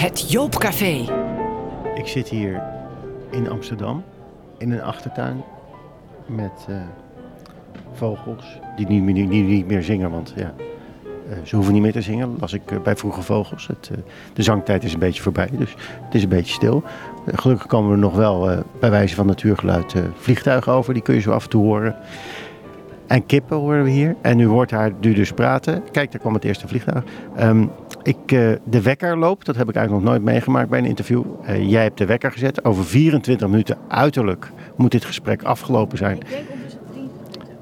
Het Joopcafé. Ik zit hier in Amsterdam in een achtertuin met eh, vogels die niet, meer- niet, niet meer zingen, want ja, eh, ze hoeven niet meer te zingen. Las ik eh, bij Vroege Vogels. De zangtijd is een beetje voorbij, dus het is een beetje stil. Gelukkig komen er nog wel bij wijze van natuurgeluid vliegtuigen over. Die kun je zo af en toe horen. En kippen horen we hier. En u hoort haar nu dus praten. Kijk, daar kwam het eerste vliegtuig. Ehm, ik, eh, de wekker loopt, dat heb ik eigenlijk nog nooit meegemaakt bij een interview. Eh, jij hebt de wekker gezet. Over 24 minuten uiterlijk moet dit gesprek afgelopen zijn.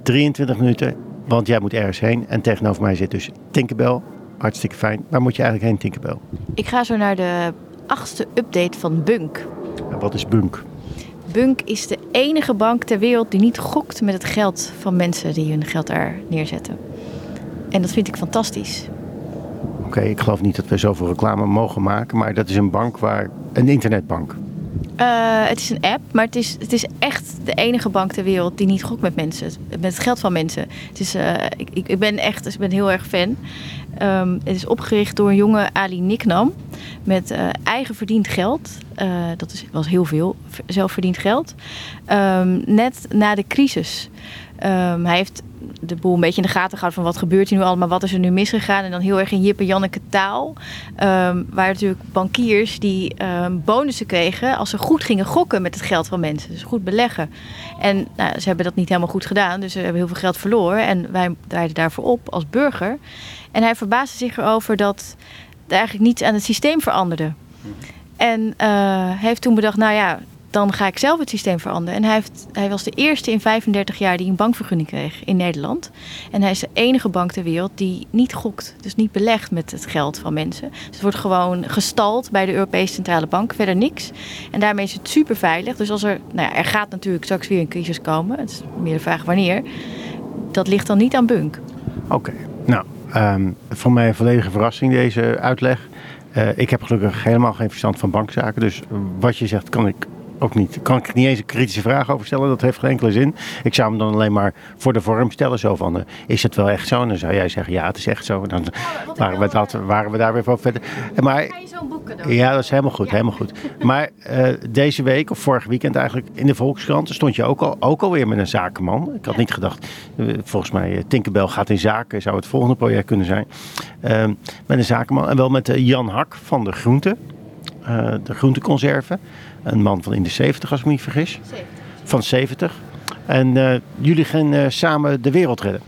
23 minuten, want jij moet ergens heen. En tegenover mij zit dus Tinkerbell. Hartstikke fijn. Waar moet je eigenlijk heen, Tinkerbell? Ik ga zo naar de achtste update van Bunk. En wat is Bunk? Bunk is de enige bank ter wereld die niet gokt met het geld van mensen die hun geld daar neerzetten. En dat vind ik fantastisch. Oké, ik geloof niet dat we zoveel reclame mogen maken. Maar dat is een bank waar... Een internetbank. Eh, het is een app, maar het is, het is echt de enige bank ter wereld die niet gokt met mensen. Met het geld van mensen. Het is, eh, ik, ik, ben echt ik ben heel erg fan. Ehm, het is opgericht door een jonge Ali Niknam. Met eh, eigen verdiend geld. Dat is, was heel veel zelfverdiend geld. Ehm, net na de crisis. Ehm, hij heeft de boel een beetje in de gaten gehouden van wat gebeurt hier nu allemaal, wat is er nu misgegaan. En dan heel erg in Jip en Janneke taal. Ehm, waar natuurlijk bankiers die ehm, bonussen kregen als ze goed gingen gokken met het geld van mensen. Dus goed beleggen. En nou, ze hebben dat niet helemaal goed gedaan, dus ze hebben heel veel geld verloren. En wij draaiden daarvoor op als burger. En hij verbaasde zich erover dat er eigenlijk niets aan het systeem veranderde. En eh, heeft toen bedacht, nou ja, dan ga ik zelf het systeem veranderen. En hij, heeft, hij was de eerste in 35 jaar die een bankvergunning kreeg in Nederland. En hij is de enige bank ter wereld die niet gokt. Dus niet belegt met het geld van mensen. Dus het wordt gewoon gestald bij de Europese Centrale Bank. Verder niks. En daarmee is het super veilig. Dus als er, nou ja, er gaat natuurlijk straks weer een crisis komen. Het is meer de vraag wanneer. Dat ligt dan niet aan Bunk. Oké, nou, ehm, voor mij een volledige verrassing deze uitleg. Eh, ik heb gelukkig helemaal geen verstand van bankzaken. Dus wat je zegt kan ik ook niet. Kan ik niet eens een kritische vraag over stellen. Dat heeft geen enkele zin. Ik zou hem dan alleen maar voor de vorm stellen. Zo van, eh, is het wel echt zo? En dan zou jij zeggen, ja, het is echt zo. En dan waren we, dat, waren we daar weer voor verder. Maar je zo'n boek cadeau? ja, dat is helemaal goed, helemaal goed. Maar eh, deze week, of vorig weekend eigenlijk, in de Volkskrant stond je ook, al, ook alweer met een zakenman. Ik had niet gedacht, eh, volgens mij Tinkerbell gaat in zaken, zou het volgende project kunnen zijn. Eh, met een zakenman en wel met Jan Hak van de Groente, de groenteconserve. Een man van in de 70 als ik me niet vergis. Van 70. En eh, jullie gaan eh, samen de wereld redden.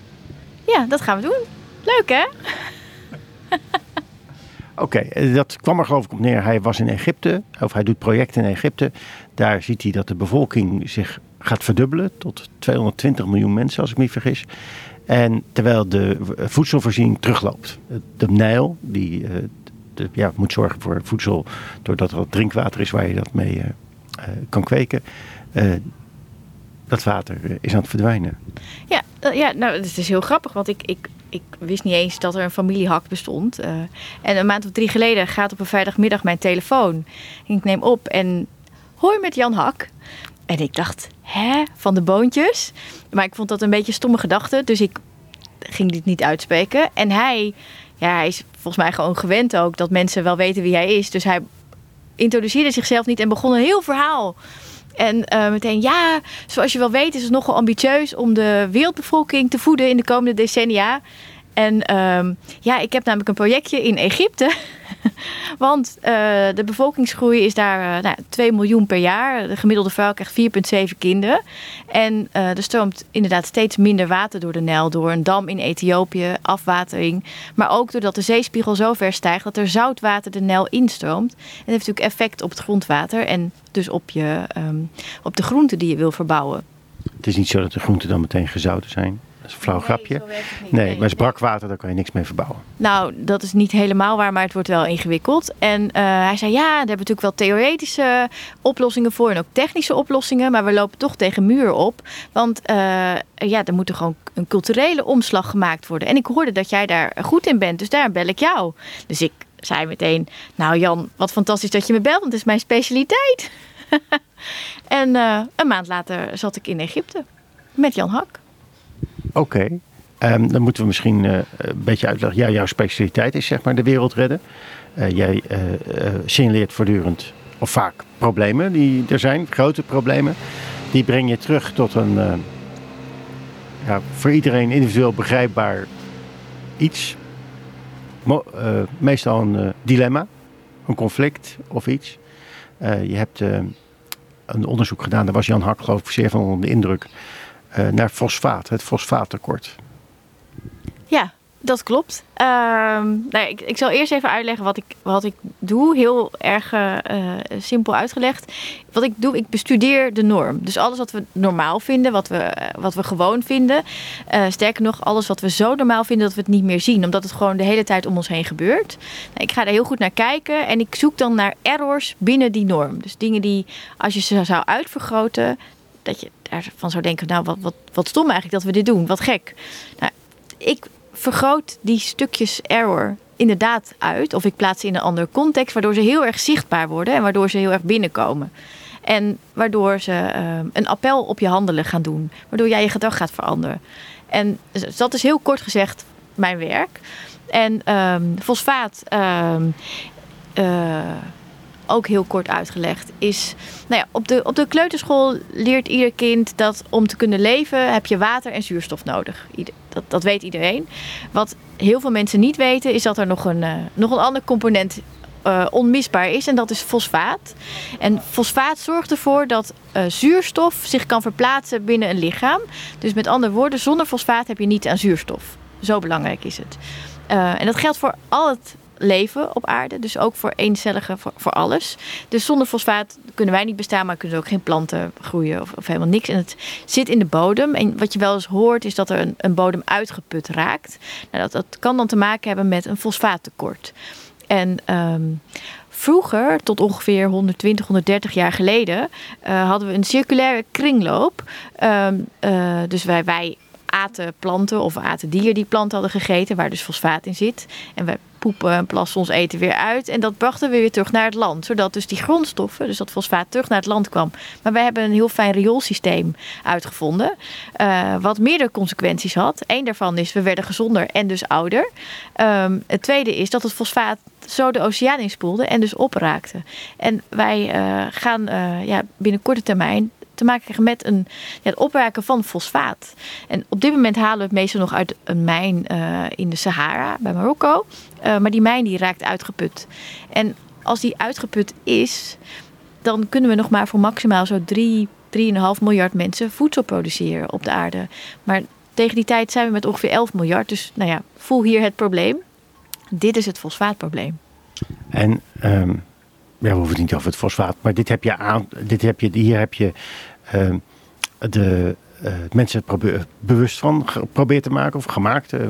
Ja, dat gaan we doen. Leuk hè? Oké, eh, dat kwam er geloof ik op neer. Hij was in Egypte, of hij doet projecten in Egypte. Daar ziet hij dat de bevolking zich gaat verdubbelen tot 220 miljoen mensen, als ik me niet vergis. En terwijl de voedselvoorziening terugloopt. De Nijl, die de, ja, moet zorgen voor voedsel doordat er wat drinkwater is waar je dat mee eh, eh, kan kweken. Eh, dat water is aan het verdwijnen. Ja, ja nou, het is heel grappig, want ik, ik, ik wist niet eens dat er een familiehak bestond. En een maand of drie geleden gaat op een vrijdagmiddag mijn telefoon. En ik neem op en hoi met Jan Hak. En ik dacht, hè, van de boontjes? Maar ik vond dat een beetje stomme gedachte, dus ik ging dit niet uitspreken. En hij, ja, hij is volgens mij gewoon gewend ook dat mensen wel weten wie hij is. Dus hij introduceerde zichzelf niet en begon een heel verhaal. En eh, meteen, ja, zoals je wel weet is het nogal ambitieus om de wereldbevolking te voeden in de komende decennia. En ehm, ja, ik heb namelijk een projectje in Egypte. Want eh, de bevolkingsgroei is daar eh, nou, 2 miljoen per jaar. De gemiddelde vrouw krijgt 4,7 kinderen. En eh, er stroomt inderdaad steeds minder water door de Nijl. Door een dam in Ethiopië, afwatering. Maar ook doordat de zeespiegel zo ver stijgt dat er zoutwater de Nijl instroomt. En dat heeft natuurlijk effect op het grondwater. En dus op, je, ehm, op de groenten die je wil verbouwen. Het is niet zo dat de groenten dan meteen gezouten zijn. Dat is een flauw grapje. Nee, maar is brakwater, daar kan je niks mee verbouwen. Nou, dat is niet helemaal waar, maar het wordt wel ingewikkeld. En eh, hij zei, ja, daar hebben we natuurlijk wel theoretische oplossingen voor en ook technische oplossingen. Maar we lopen toch tegen muur op. Want eh, ja, er moet er gewoon een culturele omslag gemaakt worden. En ik hoorde dat jij daar goed in bent, dus daar bel ik jou. Dus ik zei meteen, nou Jan, wat fantastisch dat je me belt, want het is mijn specialiteit. en eh, een maand later zat ik in Egypte met Jan Hak. Oké, Ehm, dan moeten we misschien eh, een beetje uitleggen. Ja, jouw specialiteit is zeg maar de wereld redden. Eh, jij uh, signaleert voortdurend, of vaak, problemen die er zijn, grote problemen. Die breng je terug tot een ja, voor iedereen individueel begrijpbaar iets. meestal een dilemma, een conflict of iets. je hebt een onderzoek gedaan, daar was Jan Hak geloof ik zeer van onder de indruk, naar fosfaat, het fosfaattekort. Ja, dat klopt. Ehm, nou, ik, ik zal eerst even uitleggen wat ik, wat ik doe. Heel erg uh, simpel uitgelegd. Wat ik doe, ik bestudeer de norm. Dus alles wat we normaal vinden, wat we, wat we gewoon vinden. Sterker nog, alles wat we zo normaal vinden dat we het niet meer zien. Omdat het gewoon de hele tijd om ons heen gebeurt. Nou, ik ga daar heel goed naar kijken. En ik zoek dan naar errors binnen die norm. Dus dingen die, als je ze zou uitvergroten, dat je daarvan zou denken, nou wat, wat, wat stom eigenlijk dat we dit doen. Wat gek. Nou, ik vergroot die stukjes error inderdaad uit. Of ik plaats ze in een andere context, waardoor ze heel erg zichtbaar worden en waardoor ze heel erg binnenkomen. En waardoor ze ehm, een appel op je handelen gaan doen. Waardoor jij je gedrag gaat veranderen. En dat is heel kort gezegd mijn werk. En ehm, fosfaat. Ehm, eh, ook heel kort uitgelegd, is... Nou ja, op, de, op de kleuterschool leert ieder kind dat om te kunnen leven... heb je water en zuurstof nodig. dat, dat weet iedereen. Wat heel veel mensen niet weten, is dat er nog een, uh, nog een ander component uh, onmisbaar is. En dat is fosfaat. En fosfaat zorgt ervoor dat uh, zuurstof zich kan verplaatsen binnen een lichaam. Dus met andere woorden, zonder fosfaat heb je niet aan zuurstof. Zo belangrijk is het. En dat geldt voor al het leven op aarde. Dus ook voor eencellige, voor, alles. Dus zonder fosfaat kunnen wij niet bestaan, maar kunnen ook geen planten groeien of, of, helemaal niks. En het zit in de bodem. En wat je wel eens hoort, is dat er een, bodem uitgeput raakt. Nou, dat, dat kan dan te maken hebben met een fosfaattekort. En um, Vroeger, tot ongeveer 120, 130 jaar geleden, uh, hadden we een circulaire kringloop. Um, uh, dus wij, wij aten planten of aten dieren die planten hadden gegeten, waar dus fosfaat in zit. En wij poepen en plassen ons eten weer uit. En dat brachten we weer terug naar het land. Zodat dus die grondstoffen, dus dat fosfaat, terug naar het land kwam. Maar wij hebben een heel fijn rioolsysteem uitgevonden. Uh, wat meerdere consequenties had. Eén daarvan is, we werden gezonder en dus ouder. Um, het tweede is dat het fosfaat zo de oceaan inspoelde en dus opraakte. En wij uh, gaan uh, ja, binnen korte termijn te maken krijgen met een, ja, het opwerken van fosfaat. En op dit moment halen we het meestal nog uit een mijn uh, in de Sahara bij Marokko. Uh, maar die mijn die raakt uitgeput. En als die uitgeput is, dan kunnen we nog maar voor maximaal zo 3, 3,5 miljard mensen voedsel produceren op de aarde. Maar tegen die tijd zijn we met ongeveer 11 miljard. Dus nou ja, voel hier het probleem. Dit is het fosfaatprobleem. En um, ja, we hoeven het niet over het fosfaat, maar dit heb je aan, dit heb je, hier heb je uh, de uh, mensen bewust van geprobeerd te maken of gemaakt uh,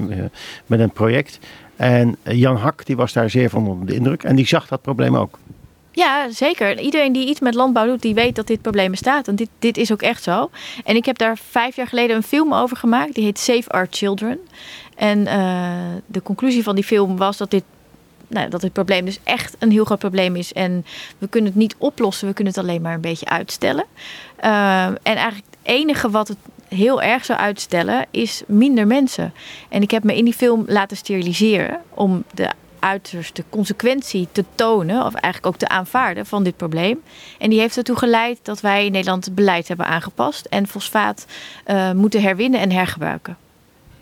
met een project. En Jan Hak die was daar zeer van onder de indruk en die zag dat probleem ook. Ja, zeker. Iedereen die iets met landbouw doet, die weet dat dit probleem bestaat. En dit, dit is ook echt zo. En ik heb daar vijf jaar geleden een film over gemaakt. Die heet Save Our Children. En de conclusie van die film was dat dit nou, dat het probleem dus echt een heel groot probleem is. En we kunnen het niet oplossen, we kunnen het alleen maar een beetje uitstellen. Uh, en eigenlijk het enige wat het heel erg zou uitstellen is minder mensen. En ik heb me in die film laten steriliseren om de uiterste consequentie te tonen, of eigenlijk ook te aanvaarden van dit probleem. En die heeft ertoe geleid dat wij in Nederland het beleid hebben aangepast en fosfaat uh, moeten herwinnen en hergebruiken.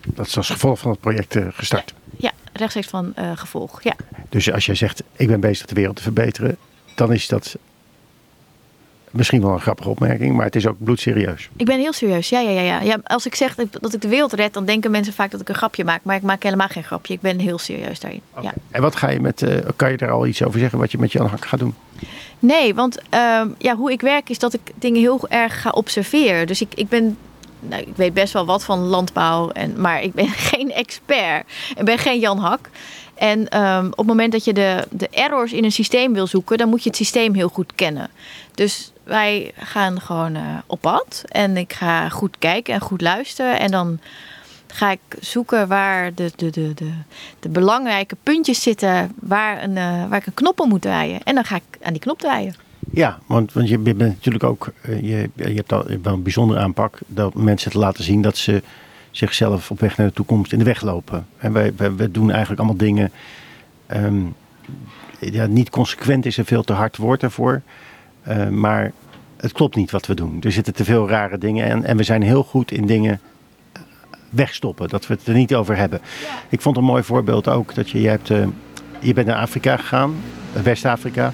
Dat is als gevolg van het project uh, gestart. Rechtstreeks van uh, gevolg. Ja. Dus als jij zegt, ik ben bezig de wereld te verbeteren, dan is dat misschien wel een grappige opmerking, maar het is ook bloedserieus. Ik ben heel serieus, ja, ja, ja. ja. ja als ik zeg dat ik de wereld red, dan denken mensen vaak dat ik een grapje maak. Maar ik maak helemaal geen grapje. Ik ben heel serieus daarin. Okay. Ja. En wat ga je met, uh, kan je daar al iets over zeggen wat je met Jan Hak gaat doen? Nee, want uh, ja, hoe ik werk is dat ik dingen heel erg ga observeren. Dus ik, ik ben nou, ik weet best wel wat van landbouw, en, maar ik ben geen expert. Ik ben geen Jan Hak. En um, op het moment dat je de, de errors in een systeem wil zoeken, dan moet je het systeem heel goed kennen. Dus wij gaan gewoon uh, op pad. En ik ga goed kijken en goed luisteren. En dan ga ik zoeken waar de, de, de, de, de belangrijke puntjes zitten waar, een, uh, waar ik een knop op moet draaien. En dan ga ik aan die knop draaien. Ja, want, want je bent natuurlijk ook, eh, je, je hebt al wel een bijzondere aanpak dat mensen te laten zien dat ze zichzelf op weg naar de toekomst in de weg lopen. En wij, wij, wij doen eigenlijk allemaal dingen um, ja, niet consequent is een veel te hard woord ervoor. Uh, maar het klopt niet wat we doen. Er zitten te veel rare dingen en, en we zijn heel goed in dingen wegstoppen. Dat we het er niet over hebben. Ik vond een mooi voorbeeld ook dat je, je, hebt, uh, je bent naar Afrika gegaan, West-Afrika.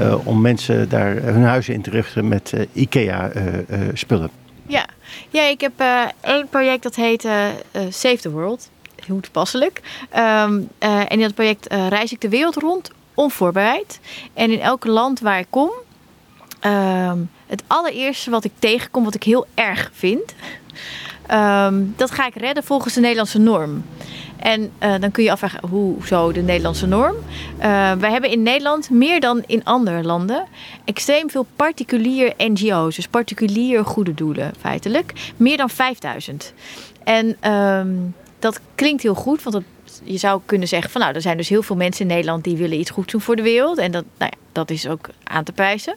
Uh, om mensen daar hun huizen in te richten met IKEA-spullen. ja. ja, ik heb één project dat heet Save the World hoe toepasselijk. Um, en in dat project reis ik de wereld rond, onvoorbereid. En in elk land waar ik kom, um, het allereerste wat ik tegenkom, wat ik heel erg vind, um, dat ga ik redden volgens de Nederlandse norm. En uh, dan kun je afvragen, hoezo de Nederlandse norm? Uh, wij hebben in Nederland meer dan in andere landen extreem veel particulier NGO's, dus particulier goede doelen feitelijk. Meer dan 5000. En um, dat klinkt heel goed, want het, je zou kunnen zeggen van nou, er zijn dus heel veel mensen in Nederland die willen iets goed doen voor de wereld. En dat, nou ja, dat is ook aan te prijzen.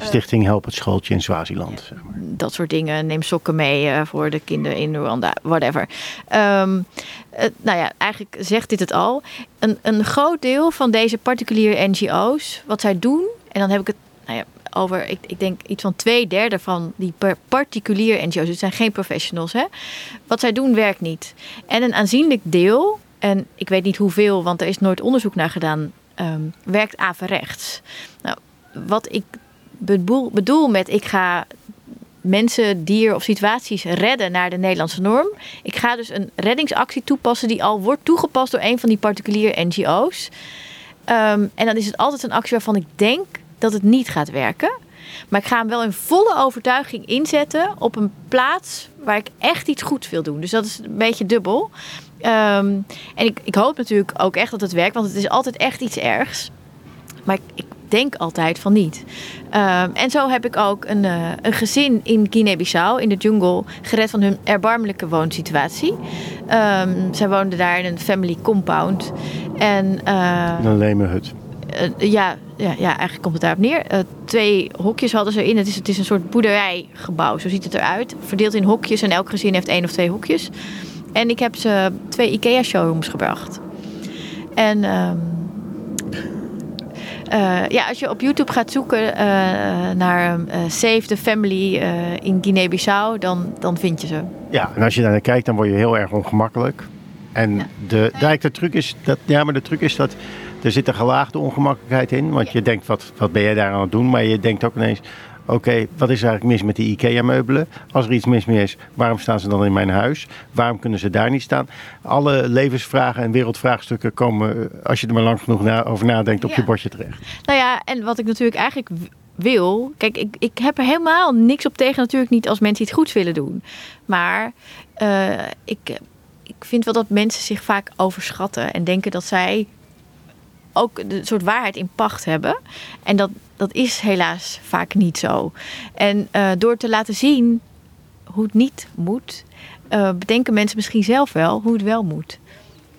Stichting Help het Schooltje in Swaziland. Zeg maar. Dat soort dingen. Neem sokken mee uh, voor de kinderen in Rwanda, whatever. Um, uh, nou ja, eigenlijk zegt dit het al. Een, een groot deel van deze particuliere NGO's, wat zij doen, en dan heb ik het nou ja, over, ik, ik denk iets van twee derde van die particulier NGO's. Het zijn geen professionals. Hè? Wat zij doen werkt niet. En een aanzienlijk deel, en ik weet niet hoeveel, want er is nooit onderzoek naar gedaan, um, werkt averechts. Nou, wat ik bedoel, met ik ga mensen, dier of situaties redden naar de Nederlandse norm. Ik ga dus een reddingsactie toepassen die al wordt toegepast door een van die particuliere NGO's. Um, en dan is het altijd een actie waarvan ik denk dat het niet gaat werken. Maar ik ga hem wel in volle overtuiging inzetten op een plaats waar ik echt iets goeds wil doen. Dus dat is een beetje dubbel. Um, en ik, ik hoop natuurlijk ook echt dat het werkt, want het is altijd echt iets ergs. Maar ik, ik denk altijd van niet. Um, en zo heb ik ook een, uh, een gezin in Guinea-Bissau, in de jungle, gered van hun erbarmelijke woonsituatie. Um, zij woonden daar in een family compound. En, uh, een leme hut. Uh, ja, ja, ja, eigenlijk komt het daarop neer. Uh, twee hokjes hadden ze in. Het is, het is een soort boerderijgebouw, zo ziet het eruit. Verdeeld in hokjes en elk gezin heeft één of twee hokjes. En ik heb ze twee IKEA-showrooms gebracht. En um, uh, ja, als je op YouTube gaat zoeken uh, naar Save the Family in Guinea-Bissau, dan, dan vind je ze. Ja, en als je daar naar kijkt, dan word je heel erg ongemakkelijk. En ja. de, de, de truc is dat, ja, maar de truc is dat er zit een gelaagde ongemakkelijkheid in. Want je denkt, wat, wat ben jij daar aan het doen? Maar je denkt ook ineens, oké, okay, wat is er eigenlijk mis met die IKEA-meubelen? Als er iets mis mee is, waarom staan ze dan in mijn huis? Waarom kunnen ze daar niet staan? Alle levensvragen en wereldvraagstukken komen, als je er maar lang genoeg na, over nadenkt, op ja. je bordje terecht. Nou ja, en wat ik natuurlijk eigenlijk wil. Kijk, ik, ik heb er helemaal niks op tegen, natuurlijk niet als mensen iets goeds willen doen. Maar uh, ik, ik vind wel dat mensen zich vaak overschatten en denken dat zij ook de soort waarheid in pacht hebben. En dat, dat is helaas vaak niet zo. En uh, door te laten zien hoe het niet moet, uh, bedenken mensen misschien zelf wel hoe het wel moet.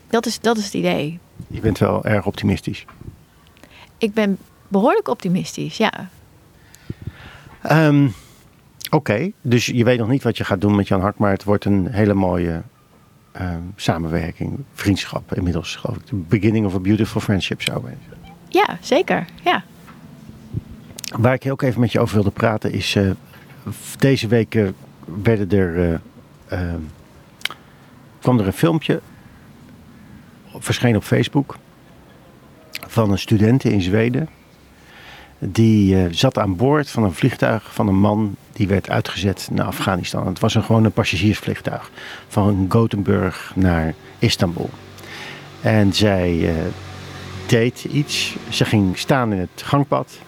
Dat is, dat is het idee. Je bent wel erg optimistisch. Ik ben behoorlijk optimistisch, ja. Um, Oké, okay. dus je weet nog niet wat je gaat doen met Jan Hak, maar het wordt een hele mooie uh, samenwerking, vriendschap inmiddels, geloof ik. The beginning of a beautiful friendship zou wezen. Ja, zeker. Ja. Waar ik ook even met je over wilde praten is, uh, deze week uh, werden er, uh, kwam er een filmpje, verscheen op Facebook, van een student in Zweden. Die zat aan boord van een vliegtuig van een man die werd uitgezet naar Afghanistan. Het was een gewoon een passagiersvliegtuig van Gothenburg naar Istanbul. En zij uh, deed iets. Ze ging staan in het gangpad,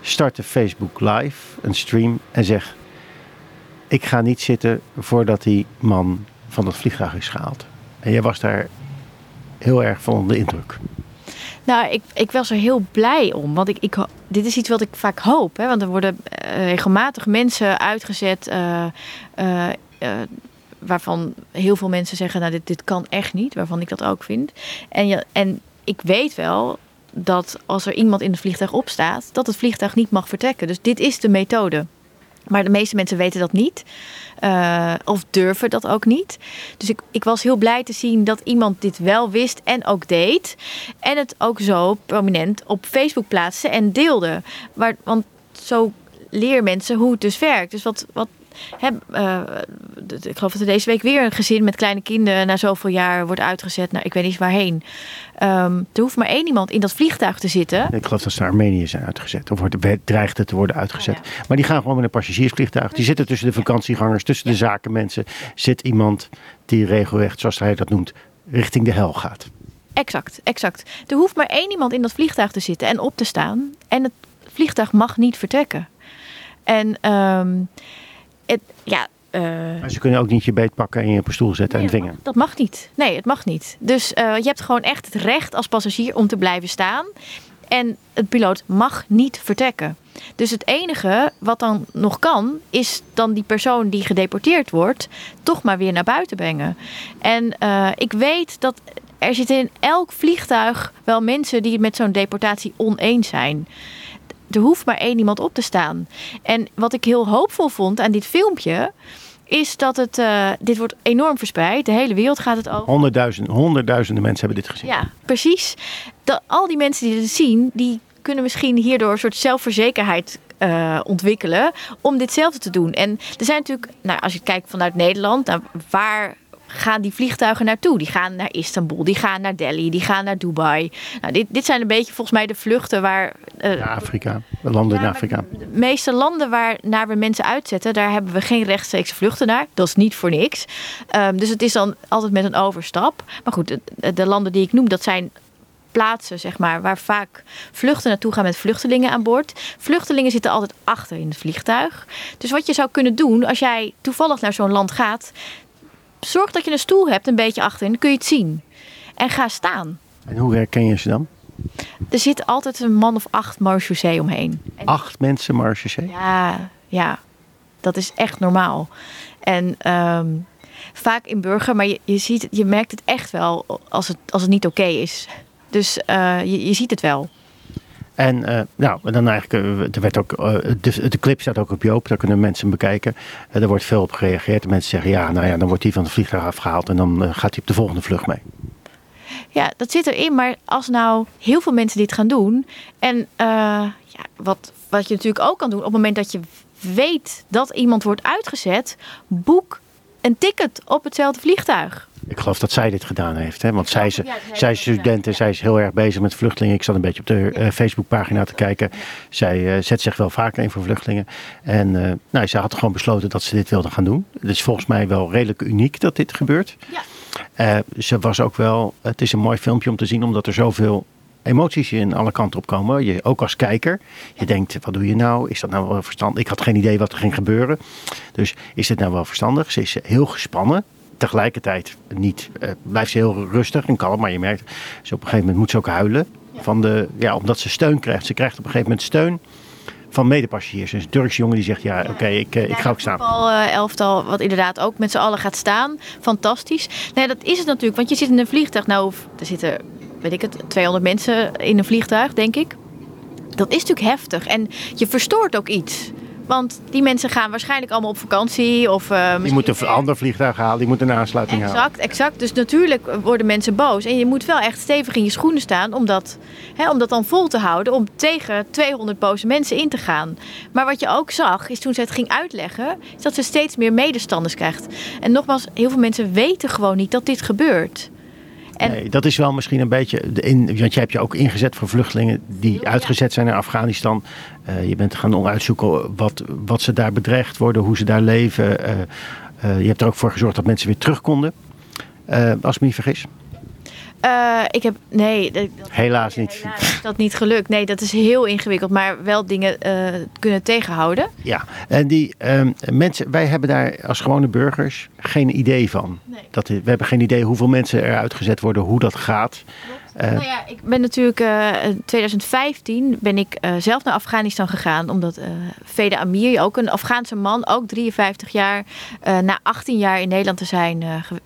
startte Facebook Live, een stream en zegt: Ik ga niet zitten voordat die man van dat vliegtuig is gehaald. En jij was daar heel erg van onder de indruk. Nou, ik, ik was er heel blij om. Want ik, ik, dit is iets wat ik vaak hoop. Hè? Want er worden uh, regelmatig mensen uitgezet. Uh, uh, waarvan heel veel mensen zeggen: Nou, dit, dit kan echt niet. Waarvan ik dat ook vind. En, en ik weet wel dat als er iemand in het vliegtuig opstaat, dat het vliegtuig niet mag vertrekken. Dus dit is de methode. Maar de meeste mensen weten dat niet. Uh, of durven dat ook niet. Dus ik, ik was heel blij te zien dat iemand dit wel wist en ook deed. En het ook zo prominent op Facebook plaatste en deelde. Want zo leer mensen hoe het dus werkt. Dus wat, wat uh, ik geloof dat er deze week weer een gezin met kleine kinderen na zoveel jaar wordt uitgezet. Nou, ik weet niet waarheen. Um, er hoeft maar één iemand in dat vliegtuig te zitten. Ik geloof dat ze naar Armenië zijn uitgezet. Of wordt, dreigt het te worden uitgezet. Maar die gaan gewoon met een passagiersvliegtuig. Die zitten tussen de vakantiegangers, tussen de zakenmensen. Zit iemand die regelrecht, zoals hij dat noemt, richting de hel gaat. Exact, exact. Er hoeft maar één iemand in dat vliegtuig te zitten en op te staan. En het vliegtuig mag niet vertrekken. En um, het, ja, uh, maar ze kunnen ook niet je beet pakken en je op een stoel zetten en dwingen. Dat mag niet. Nee, het mag niet. Dus uh, je hebt gewoon echt het recht als passagier om te blijven staan. En het piloot mag niet vertrekken. Dus het enige wat dan nog kan, is dan die persoon die gedeporteerd wordt, toch maar weer naar buiten brengen. En uh, ik weet dat er zitten in elk vliegtuig wel mensen die het met zo'n deportatie oneens zijn er hoeft maar één iemand op te staan. En wat ik heel hoopvol vond aan dit filmpje is dat het, uh, dit wordt enorm verspreid. De hele wereld gaat het over. Honderdduizenden, honderdduizenden mensen hebben dit gezien. Ja, precies. Dat, al die mensen die dit zien, die kunnen misschien hierdoor een soort zelfverzekerheid uh, ontwikkelen om ditzelfde te doen. En er zijn natuurlijk, nou, als je kijkt vanuit Nederland, nou, waar gaan die vliegtuigen naartoe? Die gaan naar Istanbul, die gaan naar Delhi, die gaan naar Dubai. Nou, dit, dit zijn een beetje volgens mij de vluchten waar. Uh, Afrika, landen in Afrika. De meeste landen waar naar we mensen uitzetten, daar hebben we geen rechtstreekse vluchten naar. Dat is niet voor niks. Um, dus het is dan altijd met een overstap. Maar goed, de, de landen die ik noem, dat zijn plaatsen, zeg maar, waar vaak vluchten naartoe gaan met vluchtelingen aan boord. Vluchtelingen zitten altijd achter in het vliegtuig. Dus wat je zou kunnen doen als jij toevallig naar zo'n land gaat, zorg dat je een stoel hebt een beetje achterin, dan kun je het zien. En ga staan. En hoe herken je ze dan? Er zit altijd een man of acht marechaussee omheen. Acht mensen marechaussee? Ja, ja, dat is echt normaal. En um, vaak in burger, maar je, je, ziet, je merkt het echt wel als het, als het niet oké okay is. Dus uh, je, je ziet het wel. En uh, nou, dan eigenlijk, uh, er werd ook, uh, de, clip staat ook op Joop, daar kunnen mensen bekijken. er wordt veel op gereageerd. Mensen zeggen, ja, nou ja, dan wordt hij van het vliegtuig afgehaald en dan gaat hij op de volgende vlucht mee. Ja, dat zit erin, maar als nou heel veel mensen dit gaan doen. En ja, wat, wat je natuurlijk ook kan doen, op het moment dat je weet dat iemand wordt uitgezet, boek een ticket op hetzelfde vliegtuig. Ik geloof dat zij dit gedaan heeft. Hè? Want zij is, zij is studenten, zij is heel erg bezig met vluchtelingen. Ik zat een beetje op de uh, Facebookpagina te kijken. Zij uh, zet zich wel vaker in voor vluchtelingen. En uh, nou, zij had gewoon besloten dat ze dit wilde gaan doen. Het is volgens mij wel redelijk uniek dat dit gebeurt. Ja. ze was ook wel, het is een mooi filmpje om te zien, omdat er zoveel emoties in alle kanten op komen. Je, ook als kijker. Je denkt, wat doe je nou? Is dat nou wel verstandig? Ik had geen idee wat er ging gebeuren. Dus is dit nou wel verstandig? Ze is heel gespannen tegelijkertijd niet, uh, blijft ze heel rustig en kalm. Maar je merkt, ze op een gegeven moment moet ze ook huilen. Van de, ja, omdat ze steun krijgt. Ze krijgt op een gegeven moment steun van medepassagiers. Dus een Turkse jongen die zegt, ja, oké, ik, uh, ik ga ook staan. Uh, elftal, wat inderdaad ook met z'n allen gaat staan. Fantastisch. Nee, dat is het natuurlijk, want je zit in een vliegtuig. Nou, er zitten, weet ik het, 200 mensen in een vliegtuig, denk ik. Dat is natuurlijk heftig en je verstoort ook iets. Want die mensen gaan waarschijnlijk allemaal op vakantie. Of, uh, die moeten een ander vliegtuig halen, die moeten een aansluiting exact, halen. Exact, exact. Dus natuurlijk worden mensen boos. En je moet wel echt stevig in je schoenen staan om dat, hè, om dat dan vol te houden. Om tegen 200 boze mensen in te gaan. Maar wat je ook zag, is toen ze het ging uitleggen, is dat ze steeds meer medestanders krijgt. En nogmaals, heel veel mensen weten gewoon niet dat dit gebeurt. En... Nee, dat is wel misschien een beetje. In, want je hebt je ook ingezet voor vluchtelingen die uitgezet zijn naar Afghanistan. Uh, je bent gaan uitzoeken wat, wat ze daar bedreigd worden, hoe ze daar leven. Uh, uh, je hebt er ook voor gezorgd dat mensen weer terug konden. als ik me niet vergis. Uh, ik heb, nee. Dat, helaas niet. Helaas is dat niet gelukt. Nee, dat is heel ingewikkeld, maar wel dingen uh, kunnen tegenhouden. Ja, en die um, mensen, wij hebben daar als gewone burgers geen idee van. Nee. Dat, we hebben geen idee hoeveel mensen er uitgezet worden, hoe dat gaat. Uh, nou ja, ik ben natuurlijk uh, in 2015 ben ik uh, zelf naar Afghanistan gegaan. Omdat Vede Amir, ook een Afghaanse man, ook 53 jaar, na 18 jaar in Nederland te zijn ge,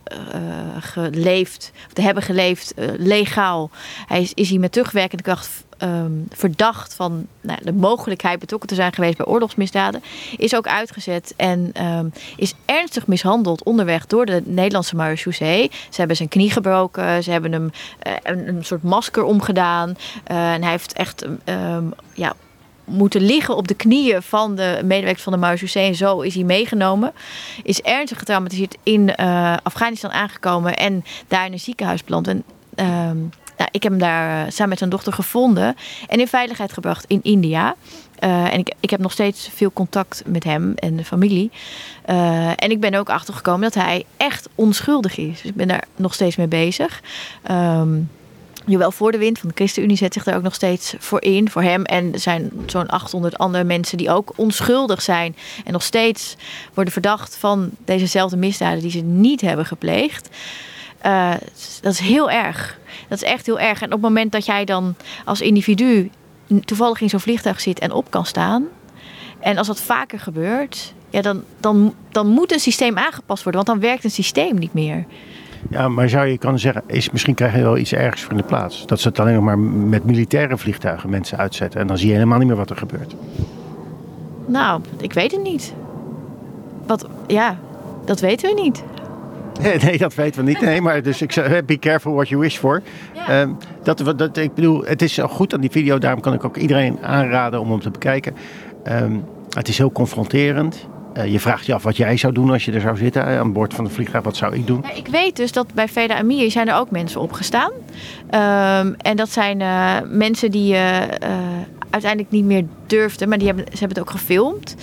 geleefd, of te hebben geleefd, legaal. Hij is, is hier met terugwerkende kracht ehm, verdacht van nou, de mogelijkheid betrokken te zijn geweest bij oorlogsmisdaden, is ook uitgezet en ehm, is ernstig mishandeld onderweg door de Nederlandse marechaussee. Ze hebben zijn knie gebroken, ze hebben hem eh, een, een, soort masker omgedaan uh, en hij heeft echt um, ja, moeten liggen op de knieën van de medewerkers van de marechaussee. En zo is hij meegenomen. Is ernstig getraumatiseerd in uh, Afghanistan aangekomen en daar in een ziekenhuis beland. Nou, ik heb hem daar uh, samen met zijn dochter gevonden en in veiligheid gebracht in India. Uh, en ik, ik heb nog steeds veel contact met hem en de familie. Uh, en ik ben ook achtergekomen dat hij echt onschuldig is. Dus ik ben daar nog steeds mee bezig. Um, Jawel voor de wind van de ChristenUnie zet zich daar ook nog steeds voor in. Voor hem. En er zijn zo'n 800 andere mensen die ook onschuldig zijn. En nog steeds worden verdacht van dezezelfde misdaden die ze niet hebben gepleegd. Uh, dat is heel erg. Dat is echt heel erg. En op het moment dat jij dan als individu toevallig in zo'n vliegtuig zit en op kan staan. En als dat vaker gebeurt, ja, dan, dan, dan moet een systeem aangepast worden. Want dan werkt een systeem niet meer. Ja, maar zou je kunnen zeggen, is, misschien krijg je wel iets ergens voor in de plaats. Dat ze het alleen nog maar met militaire vliegtuigen mensen uitzetten. En dan zie je helemaal niet meer wat er gebeurt. Nou, ik weet het niet. Wat, ja, dat weten we niet. Nee, dat weten we niet. Nee, maar dus ik zeg, be careful what you wish for. Ja. Um, dat, dat, ik bedoel, het is goed aan die video. Daarom kan ik ook iedereen aanraden om hem te bekijken. Um, het is heel confronterend. Uh, je vraagt je af wat jij zou doen als je er zou zitten aan boord van de vliegtuig. Wat zou ik doen? Ja, ik weet dus dat bij Veda Amir zijn er ook mensen opgestaan. Um, en dat zijn uh, mensen die uh, uiteindelijk niet meer durfden. Maar die hebben, ze hebben het ook gefilmd.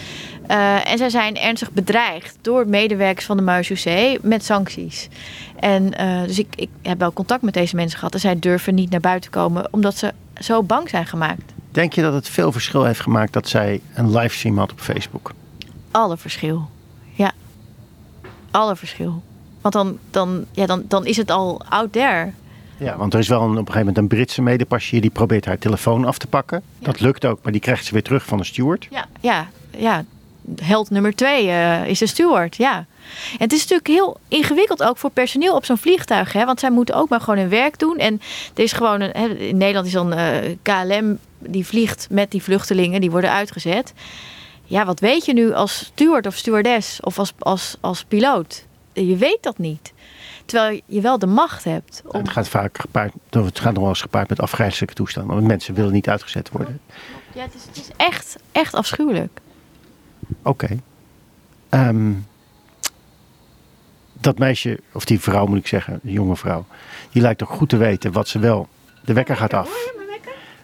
Uh, en zij zijn ernstig bedreigd door medewerkers van de Marechaussee met sancties. En uh, dus ik, ik heb wel contact met deze mensen gehad. En zij durven niet naar buiten komen omdat ze zo bang zijn gemaakt. Denk je dat het veel verschil heeft gemaakt dat zij een livestream had op Facebook? Alle verschil. Ja. Alle verschil. Want dan, dan, ja, dan, dan is het al out there. Ja, want er is wel een, op een gegeven moment een Britse medepassagier die probeert haar telefoon af te pakken. Ja. Dat lukt ook, maar die krijgt ze weer terug van de steward. Ja, ja, ja held nummer twee uh, is de steward, ja. En het is natuurlijk heel ingewikkeld ook voor personeel op zo'n vliegtuig. Hè? Want zij moeten ook maar gewoon hun werk doen. En er is gewoon een, hè, in Nederland is dan uh, KLM die vliegt met die vluchtelingen, die worden uitgezet. Ja, wat weet je nu als steward of stewardess of als, als, als piloot? Je weet dat niet. Terwijl je wel de macht hebt. Om... Het gaat vaak gepaard, het gaat nog wel eens gepaard met afgrijzelijke toestanden. Want mensen willen niet uitgezet worden. Ja, het is, het is echt, echt afschuwelijk. Oké. Okay. Um, dat meisje, of die vrouw moet ik zeggen, die jonge vrouw, die lijkt toch goed te weten wat ze wel. De wekker gaat af.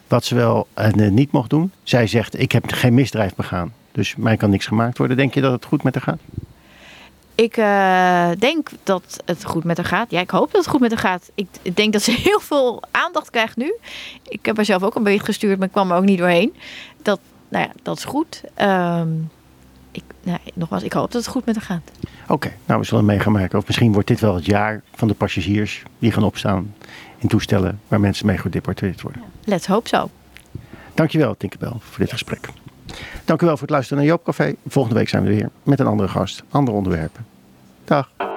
Wat ze wel en uh, niet mocht doen. Zij zegt: Ik heb geen misdrijf begaan. Dus mij kan niks gemaakt worden. Denk je dat het goed met haar gaat? Ik uh, denk dat het goed met haar gaat. Ja, ik hoop dat het goed met haar gaat. Ik, ik denk dat ze heel veel aandacht krijgt nu. Ik heb haar zelf ook een bericht gestuurd, maar ik kwam er ook niet doorheen. Dat, nou ja, dat is goed. Um, ik, nou, nogmaals, ik hoop dat het goed met haar gaat. Oké, okay, nou we zullen mee gaan. Of misschien wordt dit wel het jaar van de passagiers die gaan opstaan in toestellen waar mensen mee gedeporteerd worden. Let's hope so. Dankjewel Tinkerbell voor dit gesprek. Dank u wel voor het luisteren naar Joop Café. Volgende week zijn we weer met een andere gast, andere onderwerpen. Dag.